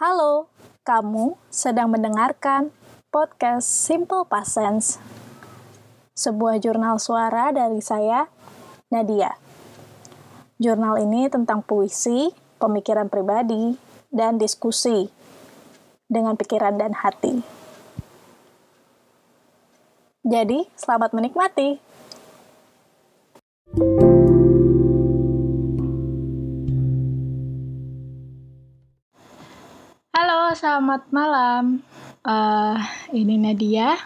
Halo, kamu sedang mendengarkan podcast Simple Past. Sebuah jurnal suara dari saya, Nadia. Jurnal ini tentang puisi, pemikiran pribadi, dan diskusi dengan pikiran dan hati. Jadi, selamat menikmati. Halo, selamat malam. Uh, ini Nadia.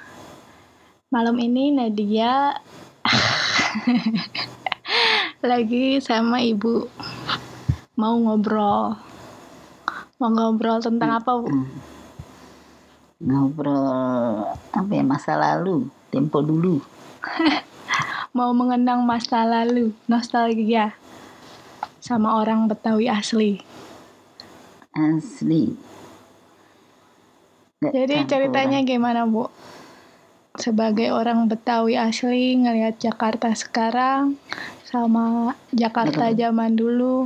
Malam ini Nadia lagi sama ibu mau ngobrol. Mau ngobrol tentang apa, Bu? Ngobrol apa ya masa lalu, tempo dulu. mau mengenang masa lalu, nostalgia sama orang Betawi asli. Asli. Jadi campuran. ceritanya gimana, Bu? Sebagai orang Betawi asli ngelihat Jakarta sekarang sama Jakarta Betul. zaman dulu.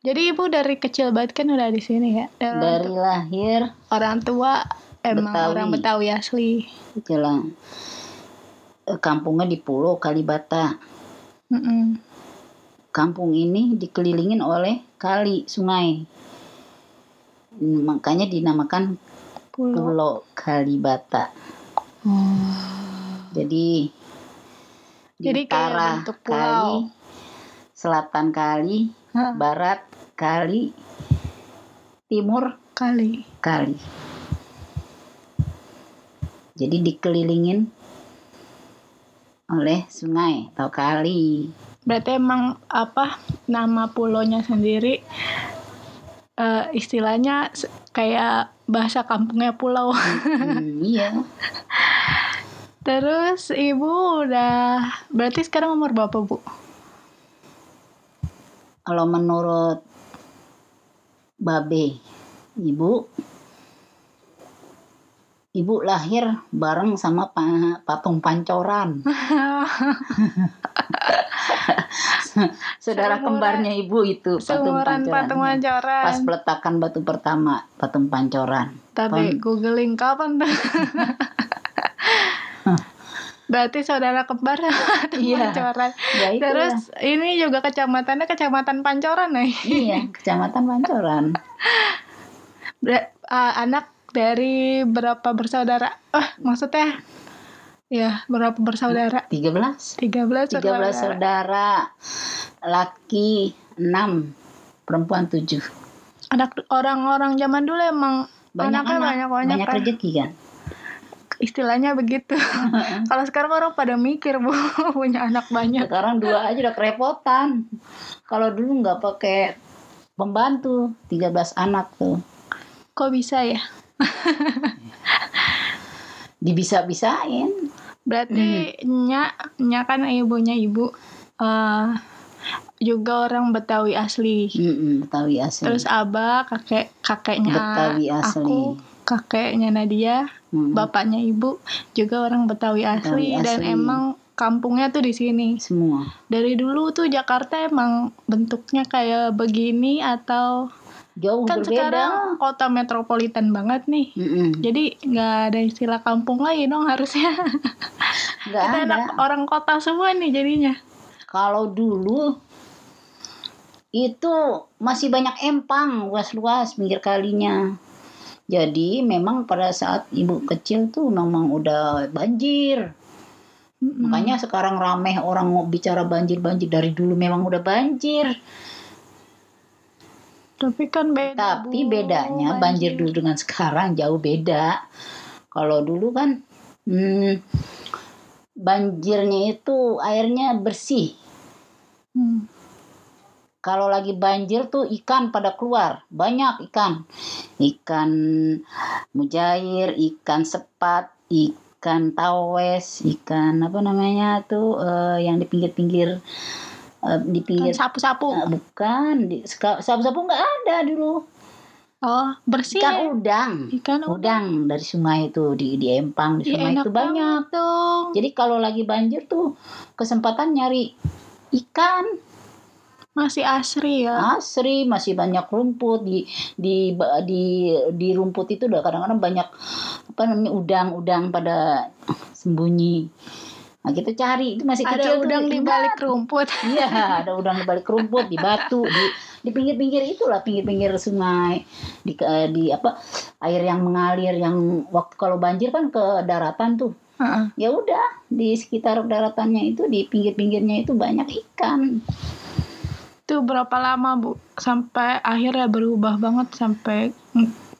Jadi ibu dari kecil banget kan udah di sini ya. Dan dari lahir orang tua emang Betawi. orang Betawi asli. jalan eh, kampungnya di Pulau Kalibata. Mm-mm. Kampung ini dikelilingin oleh kali, sungai. Makanya dinamakan Pulau. Pulau Kalibata. Jadi di Jadi kayak utara kali, selatan kali, Hah, barat kali, timur kali. kali. Jadi dikelilingin oleh sungai atau kali. Berarti emang apa nama pulaunya sendiri eh, istilahnya kayak bahasa kampungnya pulau. Hmm, iya, Terus ibu udah berarti sekarang umur berapa bu? kalau menurut Babe, ibu, ibu lahir bareng sama pa- patung pancoran. Saudara Seumuran- kembarnya ibu itu patung pancoran. patung pancoran. Pas peletakan batu pertama patung pancoran. Tapi Pam- googling kapan tuh? Berarti saudara kembar patung Iya. pancoran. Ya Terus ini juga kecamatannya kecamatan Pancoran nih. iya, kecamatan Pancoran. Ber- ah, anak dari berapa bersaudara? Oh, maksudnya ya berapa bersaudara? 13 13 13 bersaudara. saudara. Laki 6, perempuan 7. Anak orang-orang zaman dulu emang Banyak anaknya anak, banyak-banyak banyak kan? rezeki kan. Istilahnya begitu. Kalau sekarang orang pada mikir, Bu, punya anak banyak. Sekarang dua aja udah kerepotan. Kalau dulu nggak pakai pembantu, 13 anak tuh. Kok bisa ya? Dibisa-bisain. Berarti Hmm. nyak nyak kan ibunya ibu eh juga orang Betawi asli. Mm-mm, Betawi asli. Terus abah kakek kakeknya Betawi asli. aku, kakeknya Nadia, Mm-mm. bapaknya ibu juga orang Betawi asli, Betawi dan asli. emang kampungnya tuh di sini. semua. Dari dulu tuh Jakarta emang bentuknya kayak begini atau Jauh kan berbeda. sekarang kota metropolitan banget nih. Mm-mm. Jadi nggak ada istilah kampung lagi dong harusnya. Nggak Kita ada. anak orang kota semua nih jadinya. Kalau dulu itu masih banyak empang luas-luas pinggir kalinya. Jadi memang pada saat ibu kecil tuh memang udah banjir. Mm-mm. Makanya sekarang rameh orang mau bicara banjir-banjir dari dulu memang udah banjir. Tapi kan beda. Tapi Bu, bedanya banjir dulu dengan sekarang jauh beda. Kalau dulu kan hmm, banjirnya itu airnya bersih. Hmm. Kalau lagi banjir tuh ikan pada keluar, banyak ikan. Ikan mujair, ikan sepat, ikan tawes, ikan apa namanya tuh eh, yang di pinggir-pinggir eh, di Kan pinggir sapu-sapu. Eh, bukan di sapu-sapu nggak ada dulu. Oh, bersih. Ikan ya? udang. Ikan udang. Udang dari sungai itu di di empang di Ih, sungai itu banyak. dong. Jadi kalau lagi banjir tuh kesempatan nyari ikan Masih asri ya. asri masih banyak rumput di di di di rumput itu udah kadang-kadang banyak apa namanya udang-udang pada sembunyi nah kita cari itu masih Ada kecil tuh udang di ingat. balik rumput. iya ada udang di balik rumput di batu di di pinggir-pinggir itulah pinggir-pinggir sungai di di apa air yang mengalir yang waktu kalau banjir kan ke daratan tuh Heeh. ya udah di sekitar daratannya itu di pinggir-pinggirnya itu banyak ikan Itu berapa lama bu sampai akhirnya berubah banget sampai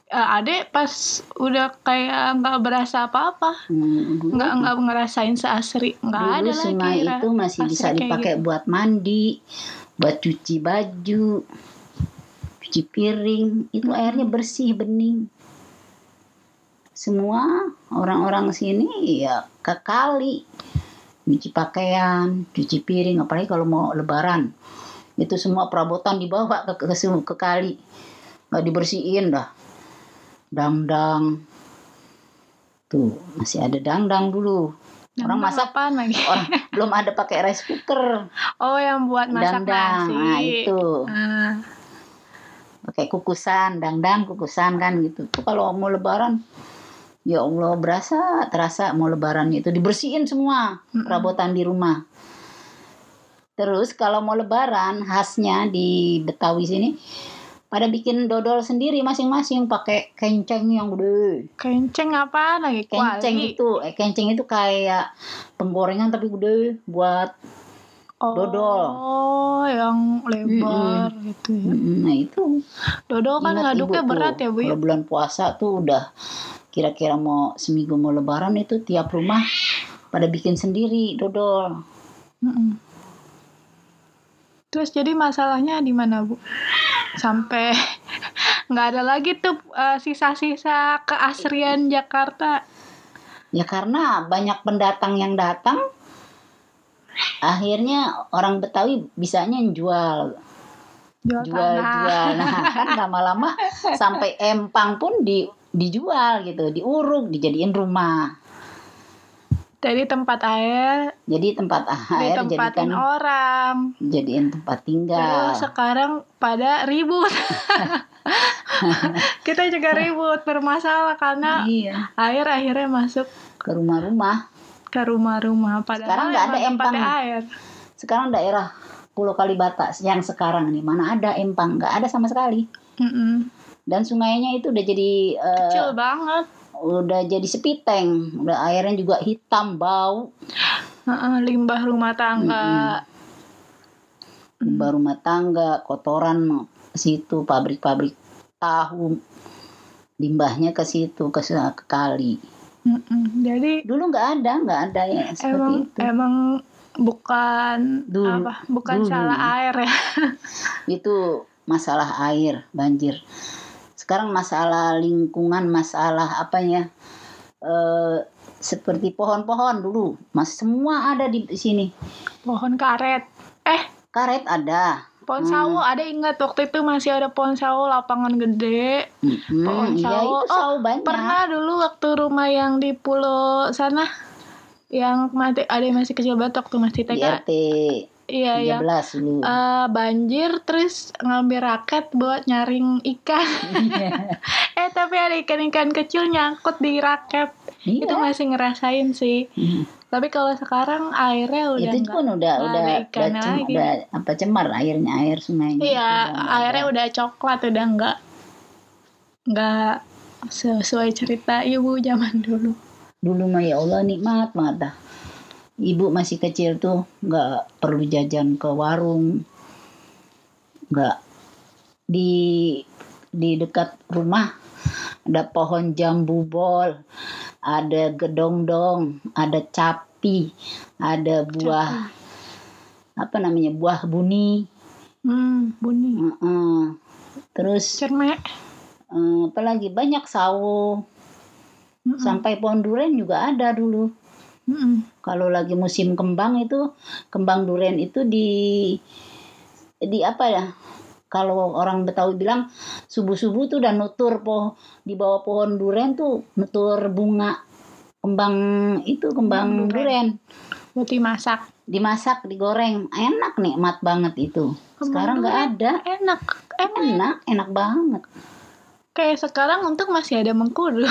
eh, adek pas udah kayak nggak berasa apa-apa Hmm, nggak nggak ngerasain seasri nggak ada sungai lagi itu masih bisa dipakai gitu. buat mandi, buat cuci baju, cuci piring. Itu airnya bersih, bening. Semua orang-orang sini ya ke kali. Cuci pakaian, cuci piring, apalagi kalau mau lebaran. Itu semua perabotan dibawa ke, ke, ke, ke kali. Nggak dibersihin dah. Dangdang. Tuh, masih ada dangdang dulu. Orang masak apaan lagi? orang belum ada pakai rice cooker. Oh yang buat masak dangdang. nasi. Nah itu. Ah, pakai kukusan dangdang kukusan kan gitu. Tuh kalau mau lebaran ya Allah berasa terasa mau lebaran itu dibersihin semua perabotan di rumah. Terus kalau mau lebaran khasnya di Betawi sini pada bikin dodol sendiri masing-masing pakai kenceng yang gede kenceng apaan lagi kenceng Kuali. itu eh kenceng itu kayak penggorengan tapi gede buat oh, dodol. yang lebar gitu ya nah itu dodol kan Ingat ngaduknya ibu berat tuh, ya bu ya? Kalau bulan puasa tuh udah kira-kira mau seminggu mau lebaran itu tiap rumah pada bikin sendiri dodol. Mm-mm. Terus jadi masalahnya di mana bu? Sampai nggak ada lagi tuh eh, sisa-sisa keasrian Jakarta. Ya karena banyak pendatang yang datang akhirnya orang Betawi bisanya jual Jual, jual tanah. jual nah kan lama-lama sampai empang pun di dijual gitu diuruk dijadiin rumah Dari tempat air, jadi tempat air ditempatin jadikan orang. jadiin tempat tinggal Terus sekarang pada ribut. Kita juga ribut bermasalah karena iya air akhirnya masuk ke rumah-rumah ke rumah-rumah. Sekarang nggak ada empang. air. sekarang daerah Pulau Kalibata yang sekarang nih mana ada empang nggak ada sama sekali Mm-mm. dan sungainya itu udah jadi eh, Kecil banget. Udah jadi sepiteng udah airnya juga hitam bau Heeh, limbah rumah tangga. limbah rumah tangga kotoran ke situ pabrik-pabrik tahu limbahnya ke situ ke, ke kali Mm-mm. Jadi dulu nggak ada nggak ada ya seperti emang itu emang bukan Dulu. apa bukan Dulu. salah air ya itu masalah air banjir sekarang masalah lingkungan masalah apa ya eh seperti pohon-pohon dulu. Mas semua ada di sini. Pohon karet. Eh karet ada. pohon Hmm. sawo. Ada ingat waktu itu masih ada pohon sawo lapangan gede. Hmm, Pohon iya sawo. itu Oh, sawo banyak. pernah dulu waktu rumah yang di pulau sana yang mati ada yang masih kecil banget waktu masih di TK RT iya iya. 13 dulu Eh, banjir terus ngambil raket buat nyaring ikan. Eh tapi ada ikan-ikan kecil nyangkut di raket. Iya. itu masih ngerasain sih. Hmm. tapi kalau sekarang airnya udah itu pun udah udah ada udah, lagi. udah apa cemar airnya air sungainya iya Udah airnya ada. udah coklat udah nggak nggak sesuai cerita ibu zaman dulu. Dulu mah ya Allah nikmat banget dah ibu masih kecil tuh nggak perlu jajan ke warung nggak. Di di dekat rumah ada pohon jambu bol ada gedong-dong ada capi ada buah apa namanya buah buni. Hmm bunyi Heeh. terus cermek. eh, apa lagi? Banyak sawo. Mm-mm. sampai pohon durian juga ada dulu Mm-mm. kalau lagi musim kembang itu kembang durian itu di di apa ya kalau orang Betawi bilang subuh-subuh tuh udah nutur po di bawah pohon durian tuh nutur bunga kembang itu kembang Kembang durian Putih masak. dimasak digoreng enak nikmat banget itu sekarang nggak ada Enak. Emang enak enak banget kayak sekarang untuk masih ada mengkudu.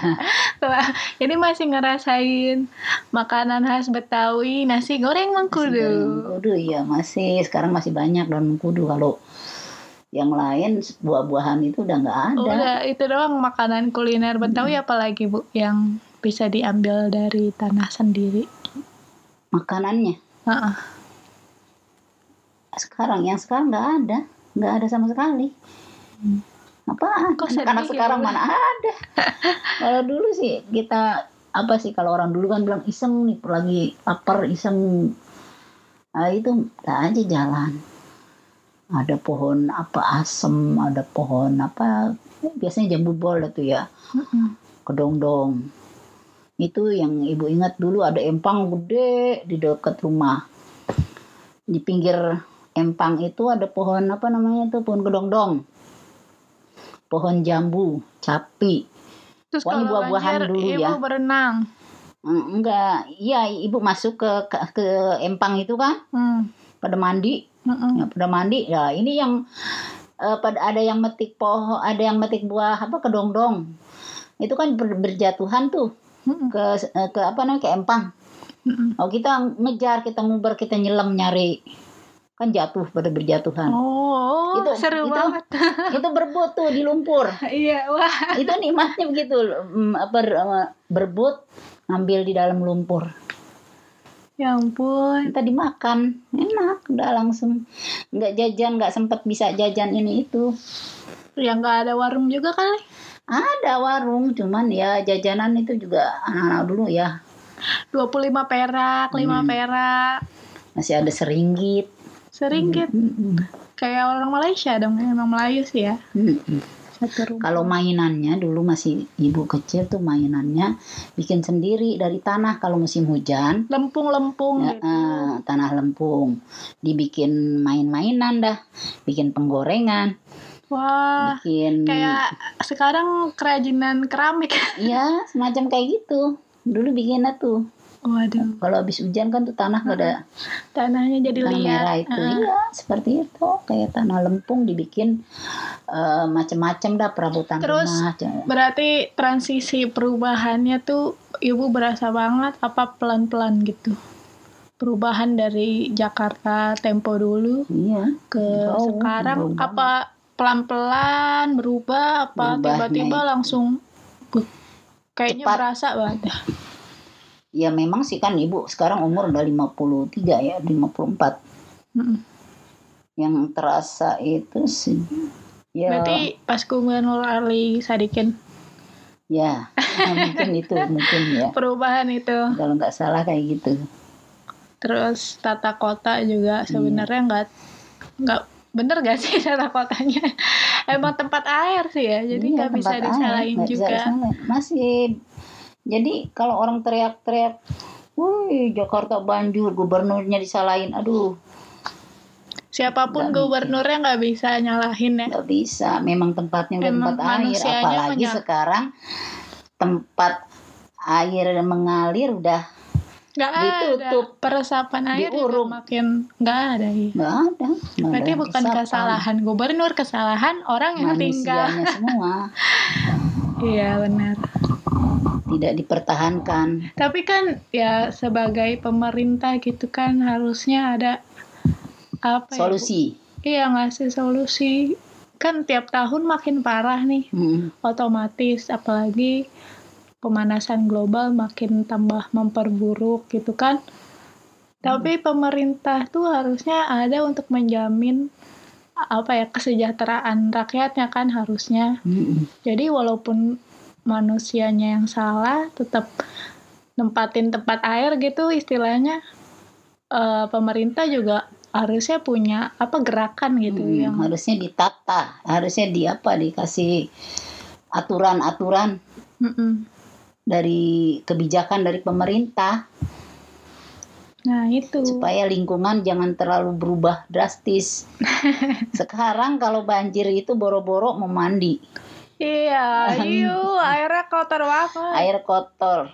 Wah, Jadi masih ngerasain makanan khas Betawi, nasi goreng mengkudu. kudu iya masih. Sekarang masih banyak daun kudu kalau yang lain buah-buahan itu udah nggak ada. Udah itu doang makanan kuliner Betawi apalagi Bu yang bisa diambil dari tanah sendiri. makanannya? Heeh. sekarang yang sekarang nggak ada. Nggak ada sama sekali apaan sedih anak sekarang mana ada? Kalau dulu sih kita apa sih kalau orang dulu kan bilang iseng nih lagi lapar iseng. Nah itu tak aja jalan. Ada pohon apa asem ada pohon apa biasanya jambu bol itu ya kedongdong. Itu yang ibu ingat dulu ada empang gede di dekat rumah. Di pinggir empang itu ada pohon apa namanya itu pohon kedongdong pohon jambu capi Terus Pokoknya kalau buah-buahan dulu ibu ya. berenang. Mm, enggak iya ibu masuk ke ke, ke empang itu kan Hmm. pada mandi Mm-mm. ya, pada mandi ya ini yang eh, pada ada yang metik pohon ada yang metik buah apa kedongdong itu kan ber- berjatuhan tuh Mm-mm. ke eh, ke apa namanya ke empang Mm-mm. Oh kita ngejar, kita nguber, kita nyelam nyari kan jatuh pada berjatuhan. Oh, Itu- seru itu- banget. itu berebut tuh di lumpur. Iya, wah. itu nikmatnya begitu, mm, apa eh, berebut ngambil di dalam lumpur. Ya ampun. Kita dimakan, enak, udah langsung nggak jajan, nggak sempet bisa jajan ini itu. Ya nggak ada warung juga kali. Ada warung, cuman ya jajanan itu juga anak-anak dulu ya 25 perak, 5 Hmm. perak. masih ada seringgit. Seringgit. Mm-mm. Kayak orang Malaysia dong, emang Melayu sih ya. Rumah. Kalau mainannya dulu masih ibu kecil tuh mainannya bikin sendiri dari tanah kalau musim hujan lempung-lempung ya, gitu. eh, tanah lempung dibikin main-mainan dah bikin penggorengan Wah, bikin kayak sekarang kerajinan keramik. iya semacam kayak gitu dulu bikinnya tuh Waduh, kalau habis hujan kan tuh tanah gak ada tanahnya jadi tanah liat. merah itu Heeh. iya seperti itu kayak tanah lempung dibikin eh, macam-macam dah perabotan Terus, rumah Berarti transisi perubahannya tuh ibu berasa banget apa pelan-pelan gitu? Perubahan dari Jakarta tempo dulu iya ke Jauh, sekarang jauh apa pelan-pelan berubah apa tiba-tiba langsung uh, kayaknya Cepat. berasa banget. Ya memang sih kan ibu sekarang umur udah 53 ya, 54. Mm-mm. Yang terasa itu sih ya Berarti pas Gubernur Ali Sadikin ya mungkin itu mungkin ya. perubahan itu Kalau nggak salah kayak gitu. terus tata kota juga sebenarnya nggak nggak bener gak sih tata kotanya emang tempat air sih ya jadi Iya, nggak bisa tempat air, disalahin bisa juga disalahin. Masih jadi kalau orang teriak-teriak, "Wih, Jakarta banjir, gubernurnya disalahin." Aduh, siapa pun Nggak gubernurnya nggak bisa nyalahin ya nggak bisa. Memang tempatnya udah Emang tempat air, apalagi punya- sekarang tempat air mengalir udah nggak Ditutup. ada peresapan air juga Diuruk. makin nggak ada ya nggak ada. nggak berarti ada bukan resapan. kesalahan gubernur kesalahan orang yang tinggal manusianya semua iya benar tidak dipertahankan. tapi kan ya sebagai pemerintah gitu kan harusnya ada apa ya? Solusi. Iya ngasih solusi kan tiap tahun makin parah nih Hmm. otomatis apalagi pemanasan global makin tambah memperburuk gitu kan tapi pemerintah tuh harusnya ada untuk menjamin apa ya kesejahteraan rakyatnya kan harusnya Hmm. jadi walaupun manusianya yang salah tetap nempatin tempat air gitu istilahnya eh, pemerintah juga harusnya punya apa gerakan gitu Hmm. yang Harusnya ditata, harusnya di apa dikasih aturan-aturan dari kebijakan dari pemerintah nah itu supaya lingkungan jangan terlalu berubah drastis. Sekarang kalau banjir itu boro-boro mau mandi, iya iyo airnya kotor banget. Air kotor,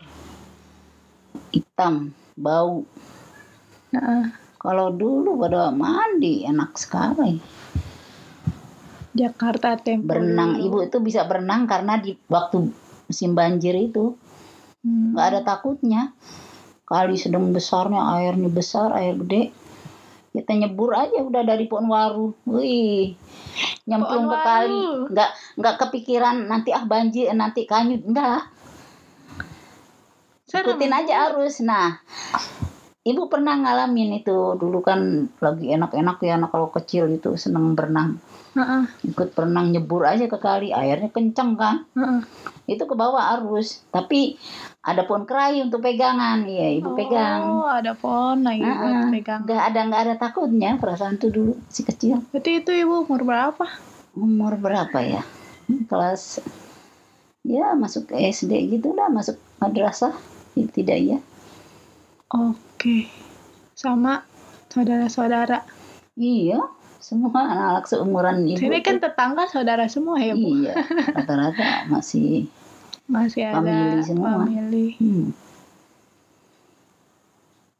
hitam, bau. Heeh. kalau dulu pada mandi enak sekali. Jakarta tempo berenang. ibu itu bisa berenang karena di waktu musim banjir itu. Hmm. nggak ada takutnya. Kali sedang besarnya airnya besar air gede. Kita nyebur aja udah dari pohon waru wih nyemplung ke kali. Nggak nggak kepikiran nanti ah banjir nanti kanyut. Enggak ikutin aja arus. Nah ibu pernah ngalamin itu. Dulu kan lagi enak-enak ya anak kalau kecil itu seneng berenang Heeh, ikut berenang nyebur aja ke kali airnya kenceng kan heeh. itu ke bawah arus tapi ada pohon kerayu untuk pegangan iya ibu pegang Oh, ada pohon lagi buat Heeh. pegang. nggak ada nggak ada takutnya perasaan tuh dulu si kecil Berarti itu ibu umur berapa? umur berapa ya Hmm, kelas ya masuk SD gitu lah masuk madrasah Ya, tidak ya Oke. Sama saudara-saudara. iya semua anak-anak seumuran ibu Sini kan tetangga saudara semua ya, Bu? iya rata-rata masih Masih ada Famili semua. famili. hmm,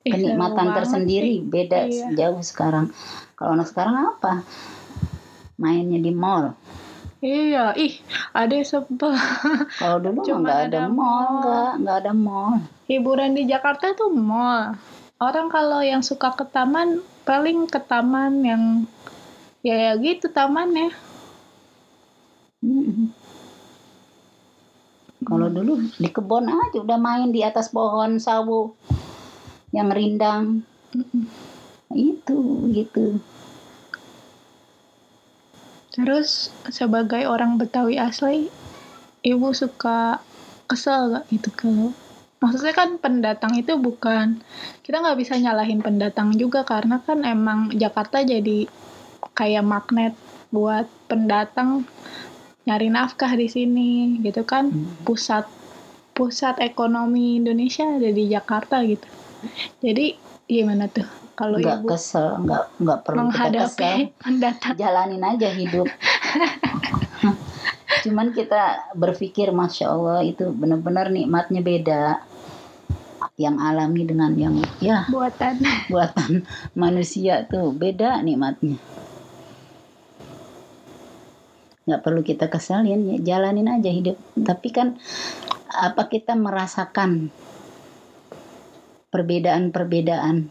Ih, kenikmatan banget tersendiri sih. beda Iya. jauh sekarang kalau anak sekarang apa mainnya di mall Iya, ih, ada sebel. kalau dulu mah Cuman nggak ada ada mall mall. nggak nggak ada mall Hiburan di Jakarta tuh mall. Orang kalau yang suka ke taman, paling ke taman yang ya, ya gitu tamannya. Mm-mm. Kalau dulu di kebun aja udah main di atas pohon sawo yang rindang Mm-mm. itu gitu. Terus sebagai orang Betawi asli, ibu suka kesel gak gitu kalau maksudnya kan pendatang itu bukan kita nggak bisa nyalahin pendatang juga karena kan emang Jakarta jadi kayak magnet buat pendatang nyari nafkah di sini gitu kan. Pusat pusat ekonomi Indonesia ada di Jakarta gitu. Jadi gimana tuh? Kalau Nggak ibu kesel, nggak nggak perlu kita kesel. menghadapi pendatang. Jalanin aja hidup. Cuman kita berpikir masya Allah itu benar-benar nikmatnya beda. Yang alami dengan yang ya buatan. buatan manusia tuh. Beda nikmatnya nggak perlu kita kesalin ya jalanin aja hidup tapi kan apa kita merasakan perbedaan-perbedaan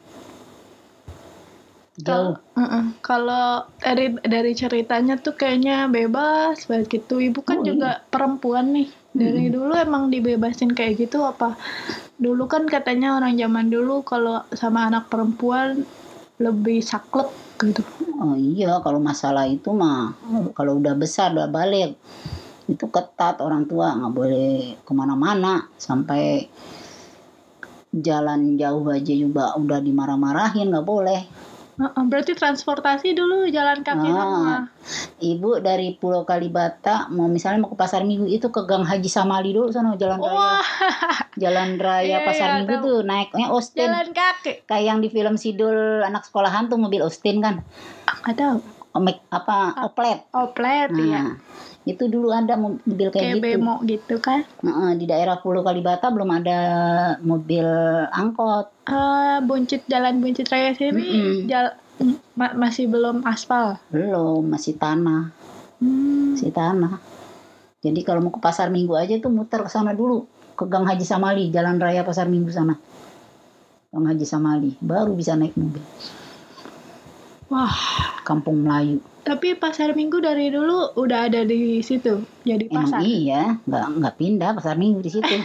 jauh Heeh. Kalau dari dari ceritanya tuh kayaknya bebas banget gitu. Ibu kan Oh, juga perempuan nih. Dari dulu emang dibebasin kayak gitu apa? Dulu kan katanya orang zaman dulu kalau sama anak perempuan lebih saklek gitu. oh iya kalau masalah itu mah kalau udah besar udah balik itu ketat orang tua nggak boleh ke mana-mana sampai jalan jauh aja juga udah dimarah-marahin nggak boleh berarti transportasi dulu jalan kaki Ah. semua. Ibu dari Pulau Kalibata mau misalnya mau ke Pasar Minggu itu ke Gang Haji Samali dulu sana jalan raya. Wah, Jalan raya Iya, Pasar iya, Minggu tahu. tuh naiknya Austin. jalan kaki. Kayak yang di film Sidul anak sekolahan tuh mobil Austin kan. Tahu. Omek apa oplet. Oplet ya. Nah, itu dulu ada mobil kayak, Kayak gitu. bemo gitu kan. Di daerah Pulau Kalibata belum ada mobil angkot. Eh, buncit jalan buncit raya sini Mm-mm. jal- ma- masih belum aspal. Belum, masih tanah, Hmm. masih tanah. Jadi kalau mau ke Pasar Minggu aja tuh muter ke sana dulu ke Gang Haji Samali, Jalan Raya Pasar Minggu sana. Gang Haji Samali, baru bisa naik mobil. Wah, Kampung Melayu. tapi pasar minggu dari dulu udah ada di situ, jadi Emang pasar. iya, nggak nggak pindah Pasar Minggu di situ.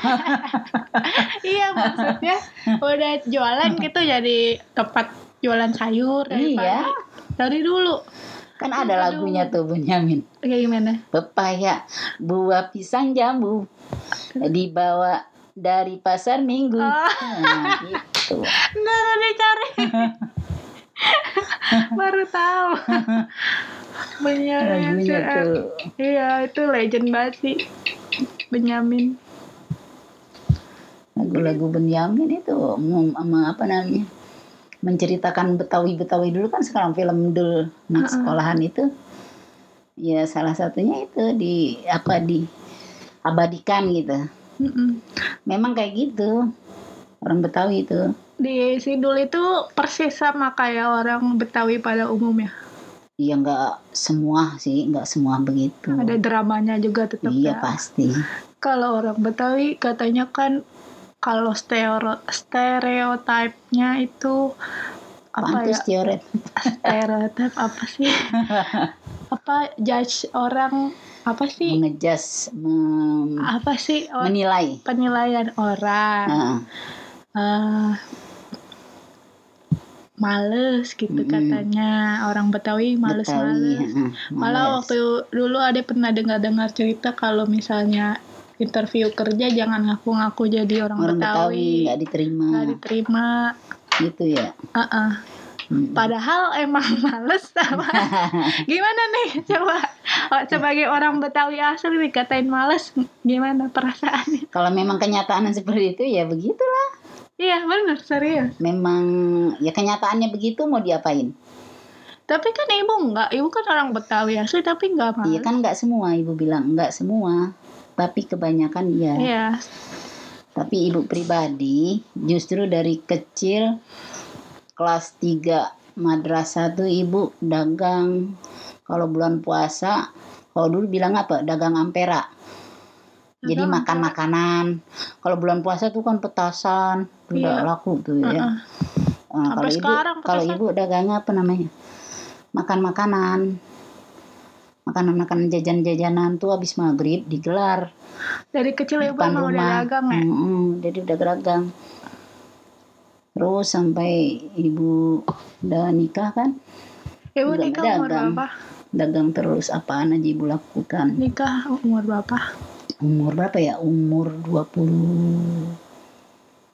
iya, maksudnya udah jualan gitu jadi tempat jualan sayur dari Iya. pagi. Dari dulu. kan ada lagunya tuh Bunyamin. Kayak gimana? Pepaya, buah pisang jambu dibawa dari Pasar Minggu. Oh. Nah, gitu. Nggak ada dicari. Baru tahu. Benyamin. Iya, itu legend banget sih. Benyamin. lagu-lagu Benyamin itu sama apa namanya menceritakan Betawi-Betawi dulu kan sekarang film dul anak sekolahan itu ya salah satunya itu di apa di abadikan gitu Mm-mm. memang kayak gitu orang Betawi itu. Di Sidul itu persis sama kayak orang Betawi pada umumnya. ya nggak semua sih nggak semua begitu. Ada dramanya juga tetap iya ya. pasti. Kalau orang Betawi katanya kan kalau stereo stereotipnya itu apa tuh ya? stereotip stereotip apa sih? Apa judge orang apa sih? Mengejas mem- apa sih? or- menilai. Penilaian orang. Heeh. Eh males gitu Mm-mm. katanya. Orang Betawi males-males. Heeh, malah males. waktu dulu ada pernah dengar-dengar cerita kalau misalnya interview kerja jangan ngaku-ngaku jadi orang, orang Betawi. Betawi nggak diterima. Nggak diterima. Gitu ya? Heeh. Mm. padahal emang males sama. Gimana nih? Coba oh, sebagai orang Betawi asli dikatain males gimana perasaannya? Kalau memang kenyataan seperti itu ya begitulah iya benar serius. Memang ya kenyataannya begitu mau diapain? Tapi kan ibu nggak ibu kan orang Betawi asli tapi nggak males. Iya kan nggak semua ibu bilang nggak semua. Tapi kebanyakan iya. Iya. tapi ibu pribadi justru dari kecil kelas 3 madrasah tuh ibu dagang. Kalau bulan puasa kalau dulu bilang apa? Dagang ampera. Jadi makan makanan. Kalau bulan puasa tuh kan petasan udah Iya. laku tuh ya. Heeh. Nah, kalau ibu kalau ibu dagangnya apa namanya? Makan makanan. Makanan makanan jajan jajanan tuh habis maghrib digelar. Dari kecil ibu emang udah dagang ya? Mm-mm, jadi udah dagang terus sampai ibu udah nikah kan? Ibu juga nikah umur dagang. berapa? Dagang terus apaan aja ibu lakukan. Nikah umur berapa? Umur berapa ya? Umur 20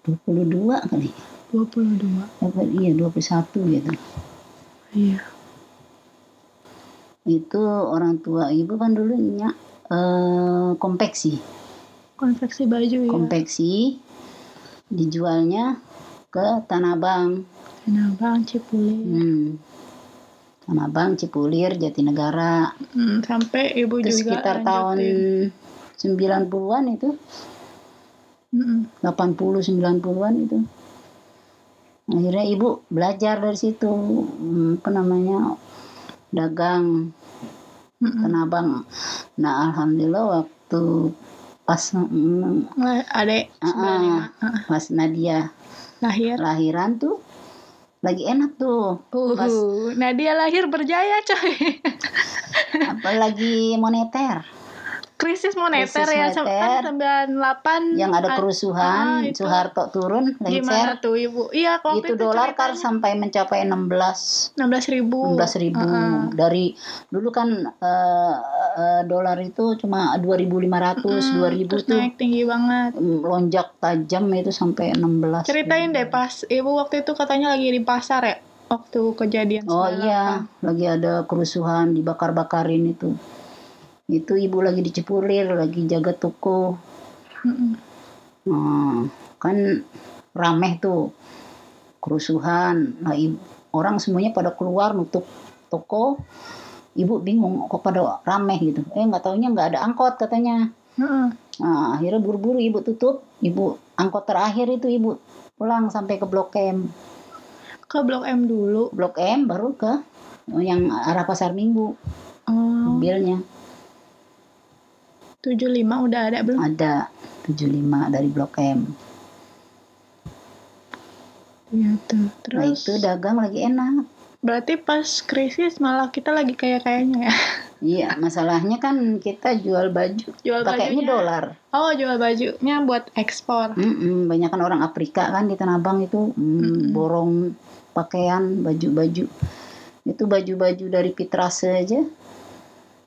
22 kali. 22 apa iya 21 gitu. Iya. Itu orang tua ibu kan dulunya eh, konveksi. Konveksi baju ya konveksi dijualnya ke Tanah Abang. Tanah Abang Cipulir. Hmm. Tanah Abang Cipulir Jatinegara. Hmm, sampai ibu itu juga sekitar tahun lanjutin. 90-an itu. 80 90-an itu. Akhirnya ibu belajar dari situ hmm, apa namanya dagang. Mm-mm. Tanah Abang nah alhamdulillah waktu pas mm, adek 95 Ah, pas Nadia lahir. lahiran tuh lagi enak tuh. Pas- Uh, Nadia lahir berjaya coy. apalagi moneter Krisis moneter Krisis ya moneter. kan 98 yang ada ah, kerusuhan itu. Soeharto turun lengser Gimana tuh Ibu? Iya, itu itu, dolar kan sampai mencapai 16 16 ribu. 16 ribu Ah, dari dulu kan eh, eh, dolar itu cuma 2.500 2000 terus tuh naik tinggi banget. lonjak tajam itu sampai 16 Ceritain deh pas Ibu waktu itu katanya lagi di pasar ya waktu kejadian oh 98. iya lagi ada kerusuhan dibakar-bakarin itu itu ibu lagi di Cipulir lagi jaga toko. Nah, kan rameh tuh kerusuhan. Nah, ibu, orang semuanya pada keluar nutup toko. Ibu bingung kok pada rameh gitu. Eh nggak taunya nggak ada angkot katanya. Heeh. Nah, akhirnya buru-buru ibu tutup. Ibu angkot terakhir itu ibu pulang sampai ke Blok M. Ke Blok M dulu. Blok M baru ke yang arah Pasar Minggu Oh, mobilnya 75 udah ada belum? ada 75 dari Blok M. Iya tuh. Nah Terus itu dagang lagi enak. berarti pas krisis malah kita lagi kayak kayaknya ya. Iya, masalahnya kan kita jual baju, Jual pakainya dolar. Oh, jual bajunya buat ekspor. Mm banyak kan orang Afrika kan di Tanah Abang itu mm, Mm-mm. borong pakaian, baju-baju. Itu baju-baju dari Pitrase aja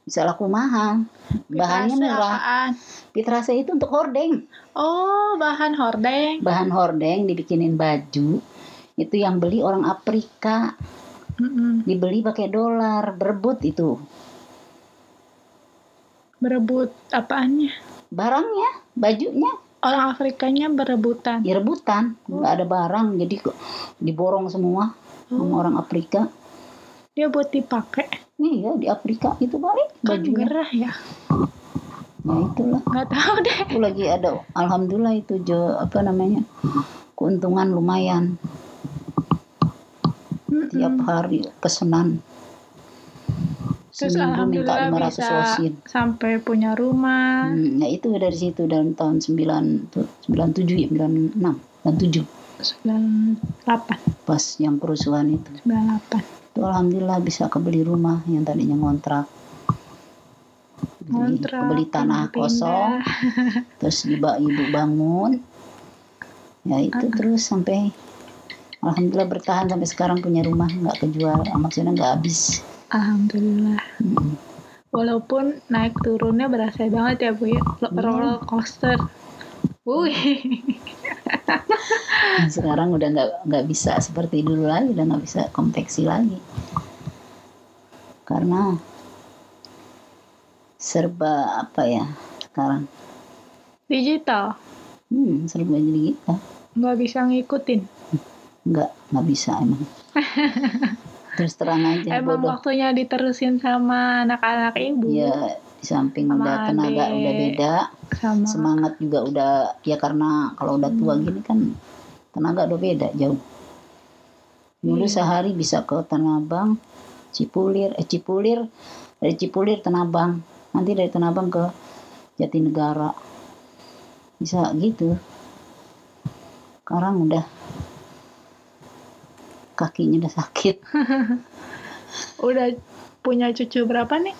bisa laku mahal. Bahannya Pitrase murah. apaan? Pitrase itu untuk hordeng. Oh, bahan hordeng. Bahan hordeng dibikinin baju. Itu yang beli orang Afrika, Mm-mm. dibeli pakai dolar, berebut itu. Berebut apaannya? Barangnya, bajunya Orang Afrikanya berebutan. ya rebutan, nggak ada barang, jadi kok diborong semua sama Oh, orang Afrika. dia buat dipakai. Iya di Afrika itu balik Kan bajunya. gerah ya. Ya itulah. Nggak tahu deh. Aku lagi ada alhamdulillah itu jo apa namanya? keuntungan lumayan Mm-mm. tiap hari pesanan Terus seminggu minta alhamdulillah 500 bisa losin sampai punya rumah. Hmm, ya itu dari situ dalam tahun 9 tu- 97 ya 96 97 98, pas yang kerusuhan itu 98. Itu alhamdulillah bisa kebeli rumah yang tadinya ngontrak Beli- Ngontrak, kebeli tanah pindah-pindah. kosong terus ibu ibu bangun ya itu terus sampai alhamdulillah bertahan sampai sekarang punya rumah nggak kejual maksudnya nggak habis Alhamdulillah. Mm. Walaupun naik turunnya berasa banget ya Bu ya. Iya. Roller coaster. Wih. Nah, sekarang udah nggak nggak bisa seperti dulu lagi udah nggak bisa konveksi lagi karena serba apa ya sekarang Digital. hmm, serba jadi kita Nggak bisa ngikutin. nggak nggak bisa emang terus terang aja Emang bodoh waktunya diterusin sama anak-anak ibu. ya di samping Sama udah tenaga adik. udah beda Sama. semangat juga udah ya karena kalau udah tua gini kan tenaga udah beda jauh dulu Iya. sehari bisa ke Tanah Abang Cipulir eh Cipulir dari Cipulir Tanah Abang nanti dari Tanah Abang ke Jatinegara bisa gitu sekarang udah kakinya udah sakit Udah punya cucu berapa nih?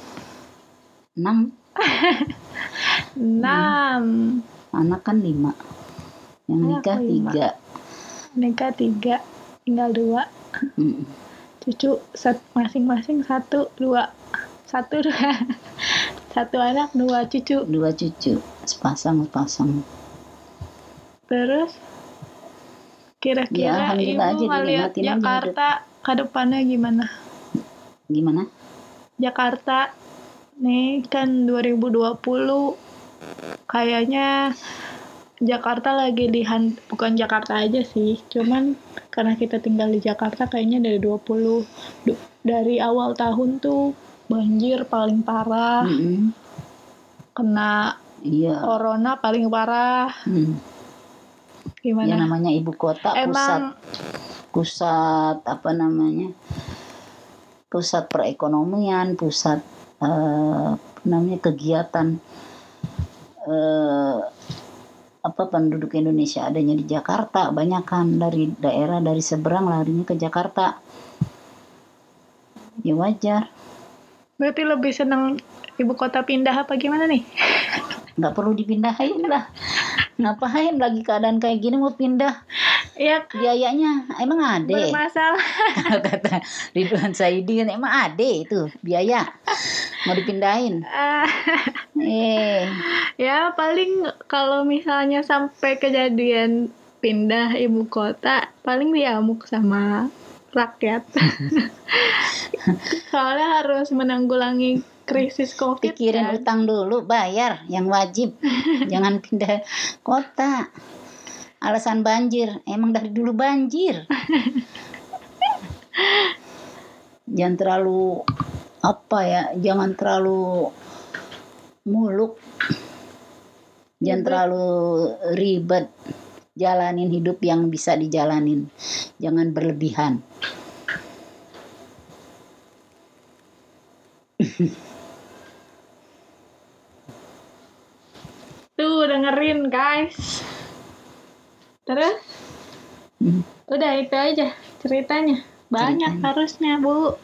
Enam Enam. anak kan lima yang Anak nikah lima. tiga Nikah tiga. Tinggal dua. Mm. Cucu sat- masing-masing satu, dua. Satu, dua. Satu anak, dua cucu. dua cucu sepasang sepasang Terus Ya, kira-kira aja ibu ngeliat aja Jakarta ke depannya gimana? gimana Jakarta nih kan 2020 kayaknya Jakarta lagi dihan bukan Jakarta aja sih. Cuman karena kita tinggal di Jakarta kayaknya dari 20 du- dari awal tahun tuh banjir paling parah. Mm-mm. kena iya. corona paling parah. Hmm. ya gimana namanya ibu kota pusat emang pusat apa namanya? Pusat perekonomian pusat eh, apa namanya kegiatan eh, apa penduduk Indonesia adanya di Jakarta banyak kan dari daerah dari seberang larinya ke Jakarta. Ya wajar. Berarti lebih seneng ibu kota pindah apa gimana nih? Nggak perlu dipindahin lah. Ngapain lagi keadaan kayak gini mau pindah ya biayanya emang ada? Bermasalah. Kata Ridwan Saidin emang ada itu biaya? Mau dipindahin? Ah, eh. Ya paling kalau misalnya sampai kejadian pindah ibu kota paling diamuk sama rakyat. Soalnya harus menanggulangi krisis covid pikirin kan. utang dulu bayar yang wajib. Jangan pindah kota alasan banjir. Emang dari dulu banjir. Jangan terlalu apa ya jangan terlalu muluk. Jangan Ribet. terlalu ribet. Jalanin hidup yang bisa dijalanin. Jangan berlebihan. Tuh dengerin guys terus? Hmm. udah itu aja ceritanya. Banyak Ceritanya. harusnya bu.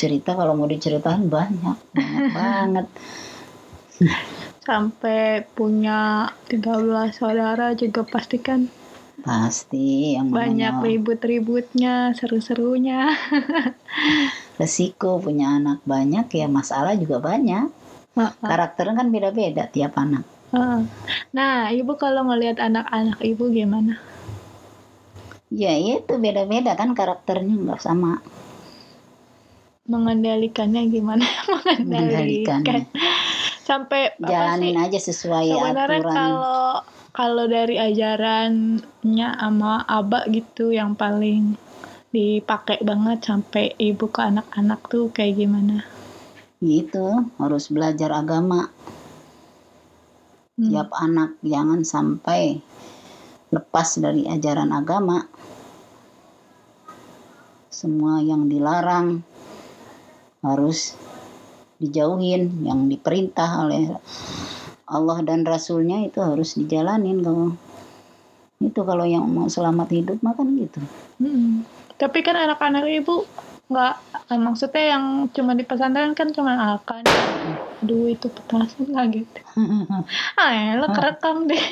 Cerita kalau mau diceritain banyak. Banyak banget. Sampai punya 13 saudara juga pasti kan pasti yang banyak ribut-ributnya seru-serunya. Resiko punya anak banyak ya masalah juga banyak. Maaf. karakternya kan beda-beda tiap anak Nah, ibu kalau ngelihat anak-anak ibu gimana? ya itu beda-beda kan karakternya nggak sama Mengendalikannya gimana? Mengendalikan. Sampai apa jalanin sih? aja sesuai Sebenarnya aturan kalau kalau dari ajarannya sama abah gitu yang paling dipakai banget sampai ibu ke anak-anak tuh kayak gimana? gitu harus belajar agama Hmm. tiap anak jangan sampai lepas dari ajaran agama. Semua yang dilarang harus dijauhin, yang diperintah oleh Allah dan Rasulnya itu harus dijalanin kalau itu kalau yang mau selamat hidup makan gitu. Hmm. Tapi kan anak-anak ibu nggak kan maksudnya yang cuma di pesantren kan cuma akan aduh itu petasan lah gitu ah ya lo kerekam deh.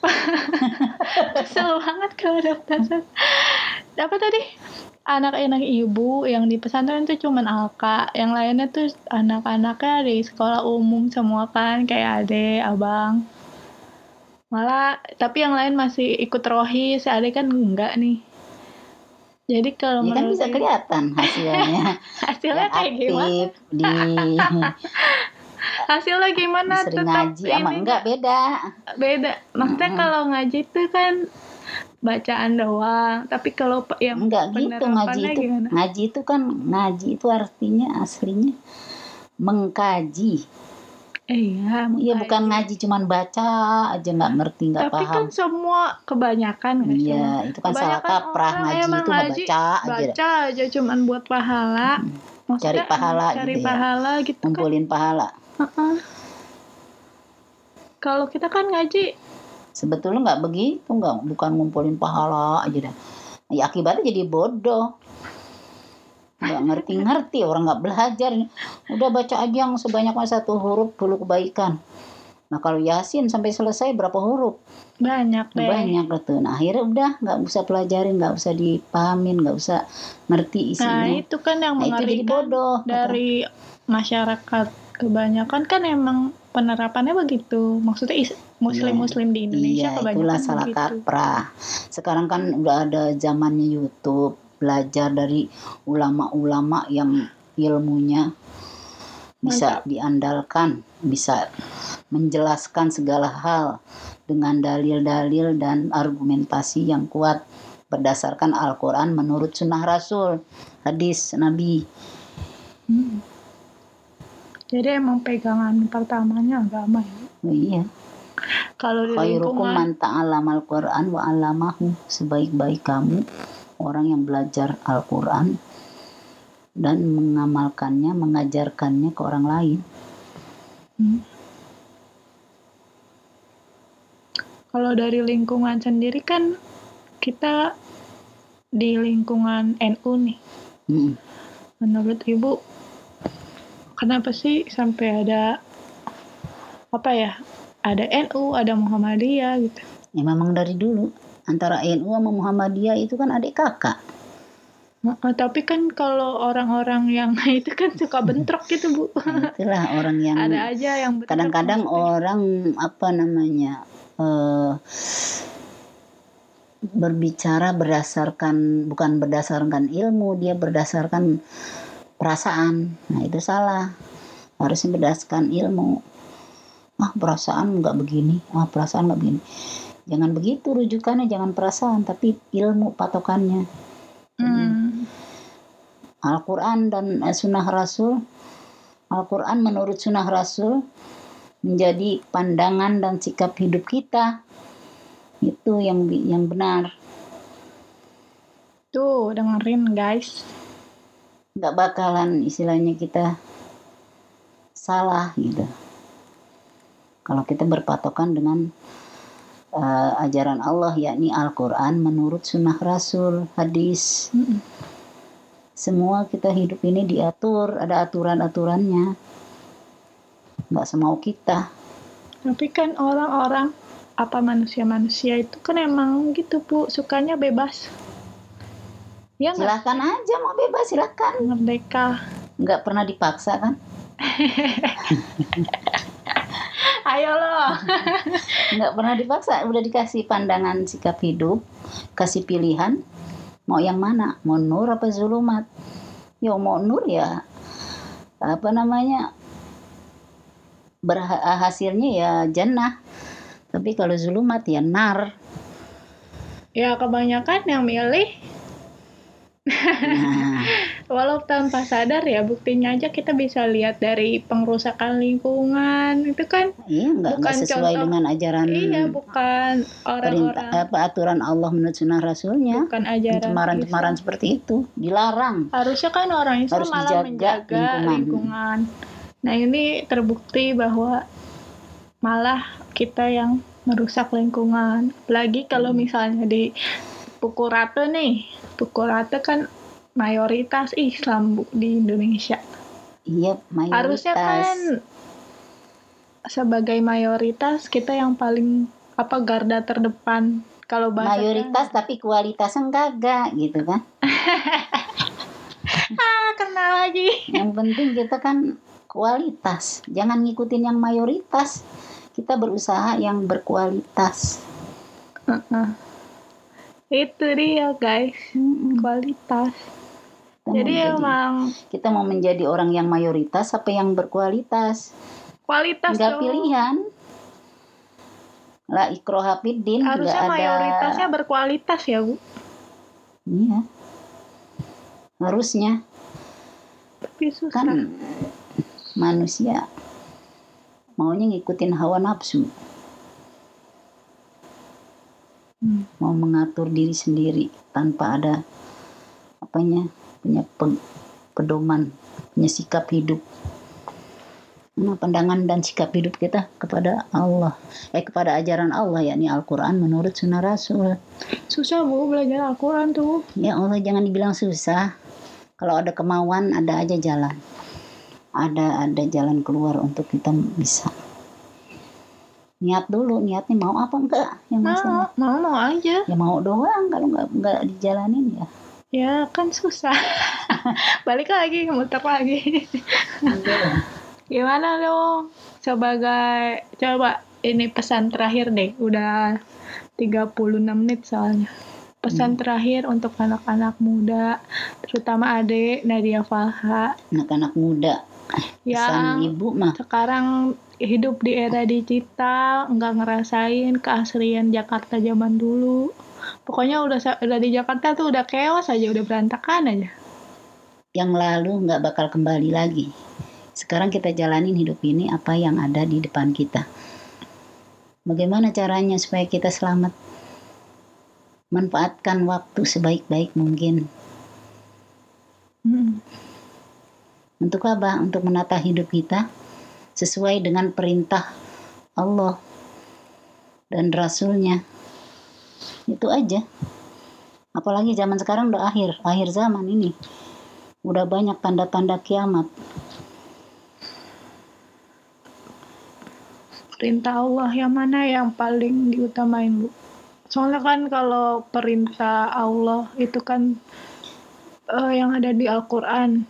Kesel banget kalau ada petasan apa tadi? Anak-anak ibu yang di pesantren itu cuma alka. Yang lainnya tuh anak-anaknya di sekolah umum semua kan kayak ade abang. Malah tapi yang lain masih ikut rohis. Ade kan enggak nih jadi kalau Ya kan bisa kelihatan hasilnya. hasilnya yang kayak gimana aktif di hasilnya gimana sering tetap ngaji sama ini enggak beda. beda maksudnya Mm-mm. kalau ngaji itu kan bacaan doang tapi kalau yang Enggak gitu ngaji itu. gimana? Ngaji itu kan ngaji itu artinya aslinya mengkaji. Eh, iya Iya bukan ngaji cuman baca aja nggak ngerti nggak tapi paham. kan semua kebanyakan sih? Iya itu kan salah kaprah ngaji itu ngaji, baca aja. baca aja cuman buat pahala Maksudnya, Cari pahala cari gitu ya. pahala gitu kan Ngumpulin pahala. Heeh. kalau kita kan ngaji Sebetulnya nggak begitu nggak bukan ngumpulin pahala aja dah. Ya akibatnya jadi bodoh. Nggak ngerti-ngerti orang nggak belajar. Udah baca aja yang sebanyak satu huruf dulu kebaikan. Nah kalau yasin sampai selesai berapa huruf? Banyak deh banyak gitu nah akhirnya udah nggak usah pelajarin nggak usah dipahamin nggak usah ngerti nah isinya itu kan yang Nah, itu jadi mengerikan bodoh dari masyarakat kebanyakan. Kan emang penerapannya begitu. Maksudnya is- muslim-muslim di Indonesia iya kebanyakan itulah salah begitu. kaprah. Sekarang kan udah ada zamannya YouTube belajar dari ulama-ulama yang ilmunya bisa diandalkan bisa menjelaskan segala hal dengan dalil-dalil dan argumentasi yang kuat berdasarkan Al-Quran menurut sunnah Rasul hadis Nabi. Hmm. jadi emang pegangan pertamanya agama ya? Oh, iya. Kalau di lingkungan man ta'allamal Qur'an wa 'allamahu sebaik-baik kamu orang yang belajar Al-Qur'an dan mengamalkannya, mengajarkannya ke orang lain. Hmm. kalau dari lingkungan sendiri kan kita di lingkungan NU nih Mm. menurut ibu kenapa sih sampai ada apa ya ada NU ada Muhammadiyah gitu Ya memang dari dulu antara NU sama Muhammadiyah itu kan adik kakak. Heeh, tapi kan kalau orang-orang yang itu kan suka bentrok gitu bu. Nah, itulah orang yang ada aja yang kadang-kadang orang apa namanya eh, berbicara berdasarkan bukan berdasarkan ilmu dia berdasarkan perasaan. Nah itu salah. Harusnya berdasarkan ilmu. Ah perasaan nggak begini. Ah perasaan nggak begini jangan begitu rujukannya jangan perasaan tapi ilmu patokannya. Hmm. Al-Quran dan eh, Sunnah Rasul. Al-Quran menurut Sunnah Rasul menjadi pandangan dan sikap hidup kita. Itu yang yang benar. Tuh dengerin guys. Nggak bakalan istilahnya kita salah gitu. Kalau kita berpatokan dengan eh, ajaran Allah yakni Al-Quran menurut Sunnah Rasul hadis. Semua kita hidup ini diatur ada aturan-aturannya. Nggak semau kita. Tapi kan orang-orang apa manusia-manusia itu kan emang gitu bu. Sukanya bebas. Ya silahkan aja mau bebas silahkan merdeka. Nggak pernah dipaksa kan ayo loh nggak pernah dipaksa udah dikasih pandangan sikap hidup kasih pilihan mau yang mana mau nur apa zulumat? Ya mau nur ya apa namanya berhasilnya ya jannah. Tapi kalau zulumat ya nar. Ya kebanyakan yang milih. Nah walau tanpa sadar ya buktinya aja kita bisa lihat dari pengrusakan lingkungan itu kan Iya, nggak Bukan sesuai contoh- dengan ajaran iya bukan orang-orang apa aturan Allah menurut sunnah Rasulnya. bukan ajaran Cemaran-cemaran seperti itu dilarang. harusnya kan orang Islam Harus malah dijaga menjaga lingkungan. lingkungan. nah ini terbukti bahwa malah kita yang merusak lingkungan apalagi kalau Hmm. misalnya di pukul rata nih pukul rata kan mayoritas Islam Bu, di Indonesia Iya, mayoritas. harusnya kan sebagai mayoritas kita yang paling apa garda terdepan kalau bahasa mayoritas tapi kualitasnya kagak gitu kan. ah kena lagi Yang penting kita kan kualitas. Jangan ngikutin yang mayoritas. Kita berusaha yang berkualitas. Heeh. itu dia guys kualitas Kita mau jadi jadi- emang kita mau menjadi orang yang mayoritas apa yang berkualitas? kualitas dong. pilihan. La ikroha fiddin nggak harusnya ada. mayoritasnya berkualitas ya bu Iya. Harusnya tapi susah kan manusia maunya ngikutin hawa nafsu, Hmm. mau mengatur diri sendiri tanpa ada apanya punya pe- pedoman, punya sikap hidup. Nah, pandangan dan sikap hidup kita kepada Allah, eh kepada ajaran Allah yakni Al-Qur'an menurut sunnah Rasul. susah bu belajar Al-Quran tuh Ya Allah jangan dibilang susah. Kalau ada kemauan ada aja jalan. Ada ada jalan keluar untuk kita bisa. Niat dulu, niatnya mau apa enggak? Yang masalah. mau mau mau aja Ya mau doang kalau enggak enggak dijalanin ya. Ya kan susah balik lagi muter lagi Gimana dong? Sebagai coba ini pesan terakhir deh. Udah 36 menit soalnya. Pesan terakhir untuk anak-anak muda, terutama adik Nadia Falha Anak-anak muda. Pesan yang ibu mah sekarang hidup di era digital, nggak ngerasain keaslian Jakarta zaman dulu. Pokoknya udah udah di Jakarta tuh udah chaos aja, udah berantakan aja. yang lalu enggak bakal kembali lagi. Sekarang kita jalanin hidup ini apa yang ada di depan kita. Bagaimana caranya supaya kita selamat? Manfaatkan waktu sebaik-baik mungkin. Hmm. Untuk apa? Untuk menata hidup kita sesuai dengan perintah Allah dan Rasulnya. Itu aja. Apalagi zaman sekarang udah akhir, akhir zaman ini. Udah banyak tanda-tanda kiamat. perintah Allah yang mana yang paling diutamain bu? Soalnya kan kalau perintah Allah itu kan eh, yang ada di Al-Quran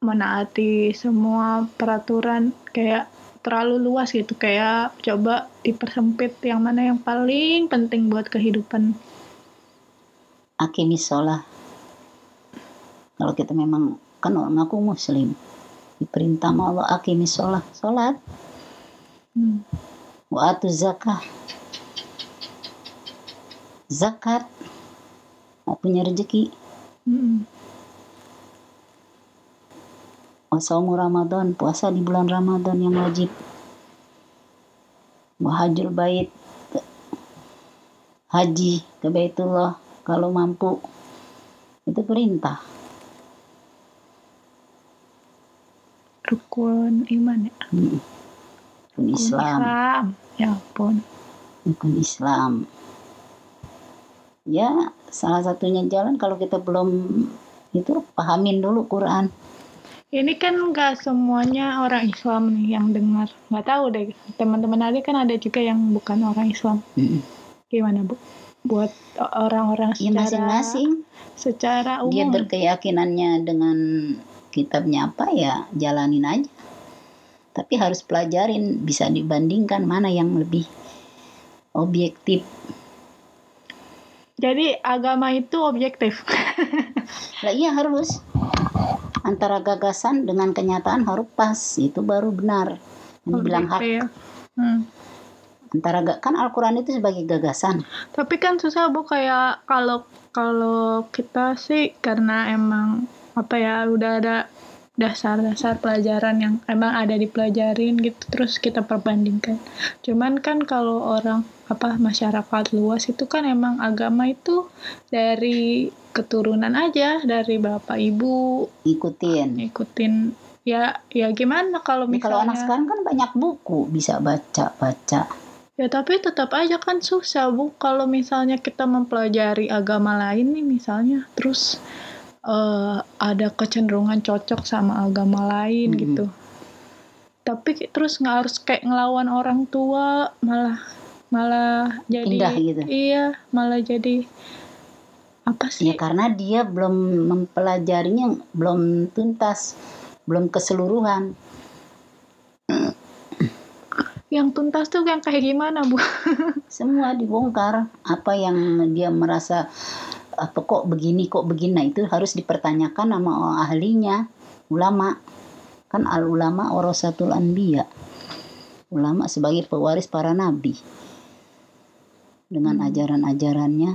menaati semua peraturan kayak terlalu luas gitu kayak coba dipersempit yang mana yang paling penting buat kehidupan Akimis sholat. Kalau kita memang kan orang ngaku muslim. Diperintah sama Allah akimis sholat. Sholat. Hmm. Wa atu zakah. Zakat. Nggak punya rezeki. Hmm. Wasaumu Ramadan, puasa di bulan Ramadan yang wajib. Wahajul bait, haji ke Baitullah kalau mampu. Itu perintah. rukun iman ya Hmm. Rukun Islam, Islam. ya ampun rukun Islam. Ya, salah satunya jalan kalau kita belum itu pahamin dulu Quran. Ini kan nggak semuanya orang Islam nih yang dengar. Nggak tahu deh. Teman-teman adik kan ada juga yang bukan orang Islam. Mm. Gimana bu? Buat orang-orang Ya secara masing-masing secara umum. dia berkeyakinannya dengan kitabnya apa ya jalanin aja tapi harus pelajarin bisa dibandingkan mana yang lebih objektif Jadi agama itu objektif. lah iya harus antara gagasan dengan kenyataan harus pas itu baru benar yang dibilang hak Objektif. Hmm. antara kan Al-Quran itu sebagai gagasan Tapi kan susah bu kayak kalau kalau kita sih karena emang apa ya udah ada dasar-dasar pelajaran yang emang ada dipelajarin gitu terus kita perbandingkan. Cuman kan kalau orang apa masyarakat luas itu kan emang agama itu dari keturunan aja dari bapak ibu. Ikutin. Ikutin. Ya ya gimana kalau misalnya kalau anak sekarang kan banyak buku bisa baca baca. Ya tapi tetap aja kan susah bu. Kalau misalnya kita mempelajari agama lain nih misalnya terus eh, ada kecenderungan cocok sama agama lain Mm-mm. gitu. Tapi terus nggak harus kayak ngelawan orang tua malah malah jadi Pindah gitu. iya malah jadi apa sih? ya karena dia belum mempelajarinya belum tuntas belum keseluruhan Yang tuntas tuh yang kayak gimana bu? semua dibongkar apa yang dia merasa apa kok begini kok begini. Nah, itu harus dipertanyakan sama ahlinya ulama. Kan al ulama warasatul anbiya. Ulama sebagai pewaris para nabi. Dengan Hmm. ajaran-ajarannya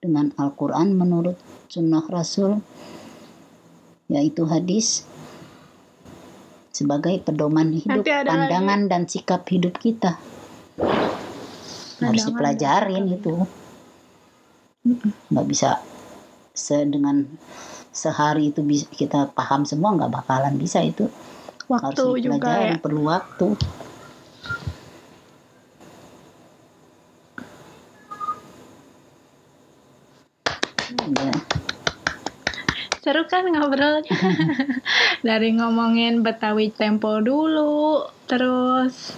dengan Al-Quran menurut sunnah Rasul yaitu hadis sebagai pedoman hidup pandangan dan sikap hidup kita. Harus dipelajarin itu. Nggak bisa se dengan sehari itu bisa kita paham semua nggak bakalan bisa itu harus Waktu juga dipelajari ya. perlu waktu Ya, Seru kan ngobrolnya. Dari ngomongin Betawi Tempo dulu, terus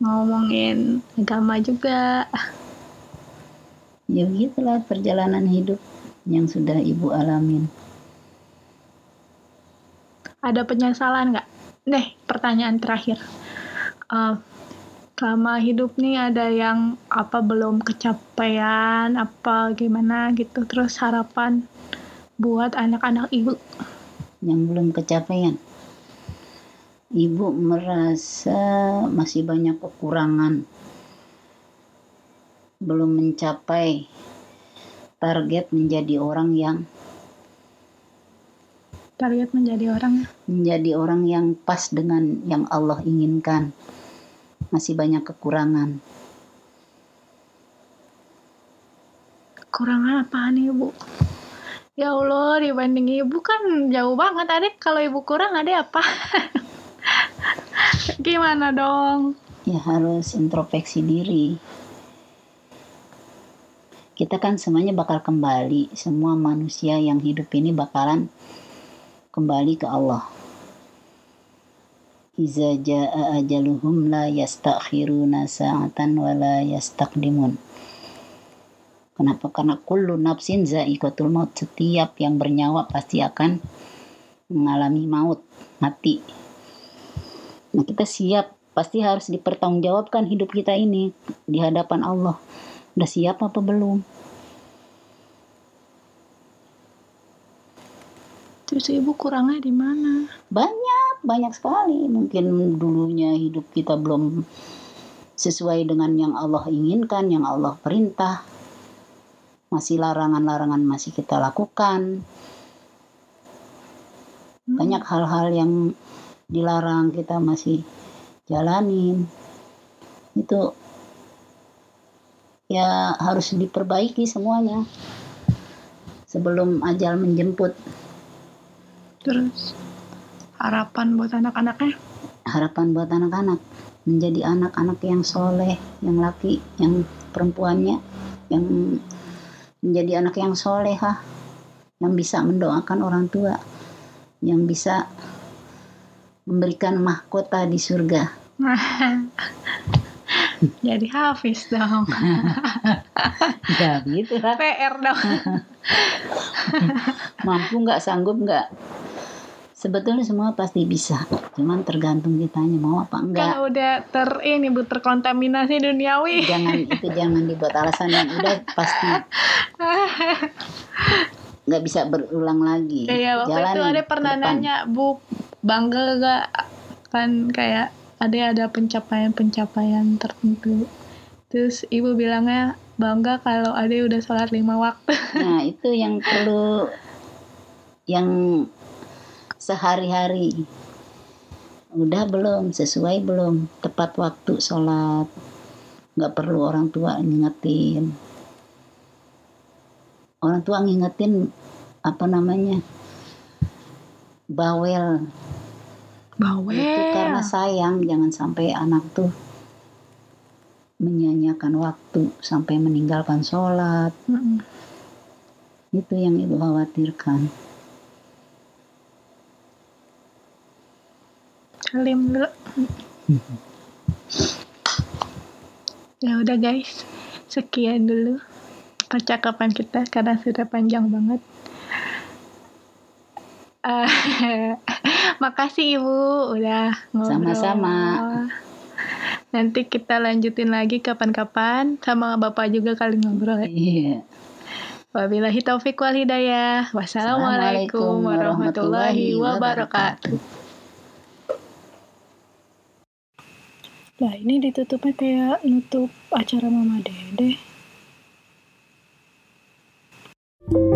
ngomongin agama juga. Ya begitulah perjalanan hidup yang sudah ibu alamin Ada penyesalan nggak? Nih, pertanyaan terakhir. Eh, selama hidup nih ada yang apa belum kecapean, apa gimana gitu, terus harapan buat anak-anak ibu. yang belum kecapean ibu merasa masih banyak kekurangan belum mencapai target menjadi orang yang Target menjadi orang menjadi orang yang pas dengan yang Allah inginkan masih banyak kekurangan Kekurangan apaan ibu? Ya Allah, dibanding ibu kan jauh banget. Adek kalau ibu kurang ada apa? Gimana dong? ya harus introspeksi diri kita kan semuanya bakal kembali semua manusia yang hidup ini bakalan kembali ke Allah Iza jaa ajaluhum la yastakhiruna sa'atan wa la yastaqdimun Kenapa? Karena kullu nafsin za'iqatul maut. Setiap yang bernyawa pasti akan mengalami maut, mati. Nah, kita siap, pasti harus dipertanggungjawabkan hidup kita ini di hadapan Allah. Udah siap apa belum? Terus ibu kurangnya di mana? Banyak, banyak sekali. Mungkin dulunya hidup kita belum sesuai dengan yang Allah inginkan, yang Allah perintah. Masih larangan-larangan masih kita lakukan. Hmm. Banyak hal-hal yang dilarang kita masih jalanin. Itu ya harus diperbaiki semuanya sebelum ajal menjemput. Terus harapan buat anak-anaknya? harapan buat anak-anak menjadi anak-anak yang soleh, yang laki, yang perempuannya, yang menjadi anak yang solehah, yang bisa mendoakan orang tua, yang bisa memberikan mahkota di surga. Jadi hafiz dong. Ya gitu lah. PR dong. Mampu nggak, sanggup nggak? Sebetulnya semua pasti bisa, cuman tergantung kitanya mau apa enggak. Kan udah ter ini bu terkontaminasi duniawi. Jangan itu jangan dibuat alasan yang udah pasti nggak bisa berulang lagi. Iya waktu itu Jalani ada pernah depan. nanya bu bangga gak kan kayak ada ada pencapaian-pencapaian tertentu. Terus ibu bilangnya bangga kalau ade udah sholat lima waktu. Nah itu yang perlu yang sehari-hari. Udah belum sesuai belum. Tepat waktu sholat. Nggak perlu orang tua ngingetin. Orang tua ngingetin apa namanya bawel Bawel. itu karena sayang jangan sampai anak tuh menyanyiakan waktu sampai meninggalkan sholat Mm-mm. itu yang ibu khawatirkan Salim dulu. ya udah guys, sekian dulu percakapan kita karena sudah panjang banget. Eh, makasih Ibu udah ngobrol. Sama-sama. Nanti kita lanjutin lagi kapan-kapan sama Bapak juga kali ngobrol. Ya. Iya. Wabillahi taufiq wal hidayah. Wassalamualaikum warahmatullahi wabarakatuh. Nah ini ditutupnya kayak nutup acara Mama Dede. thank you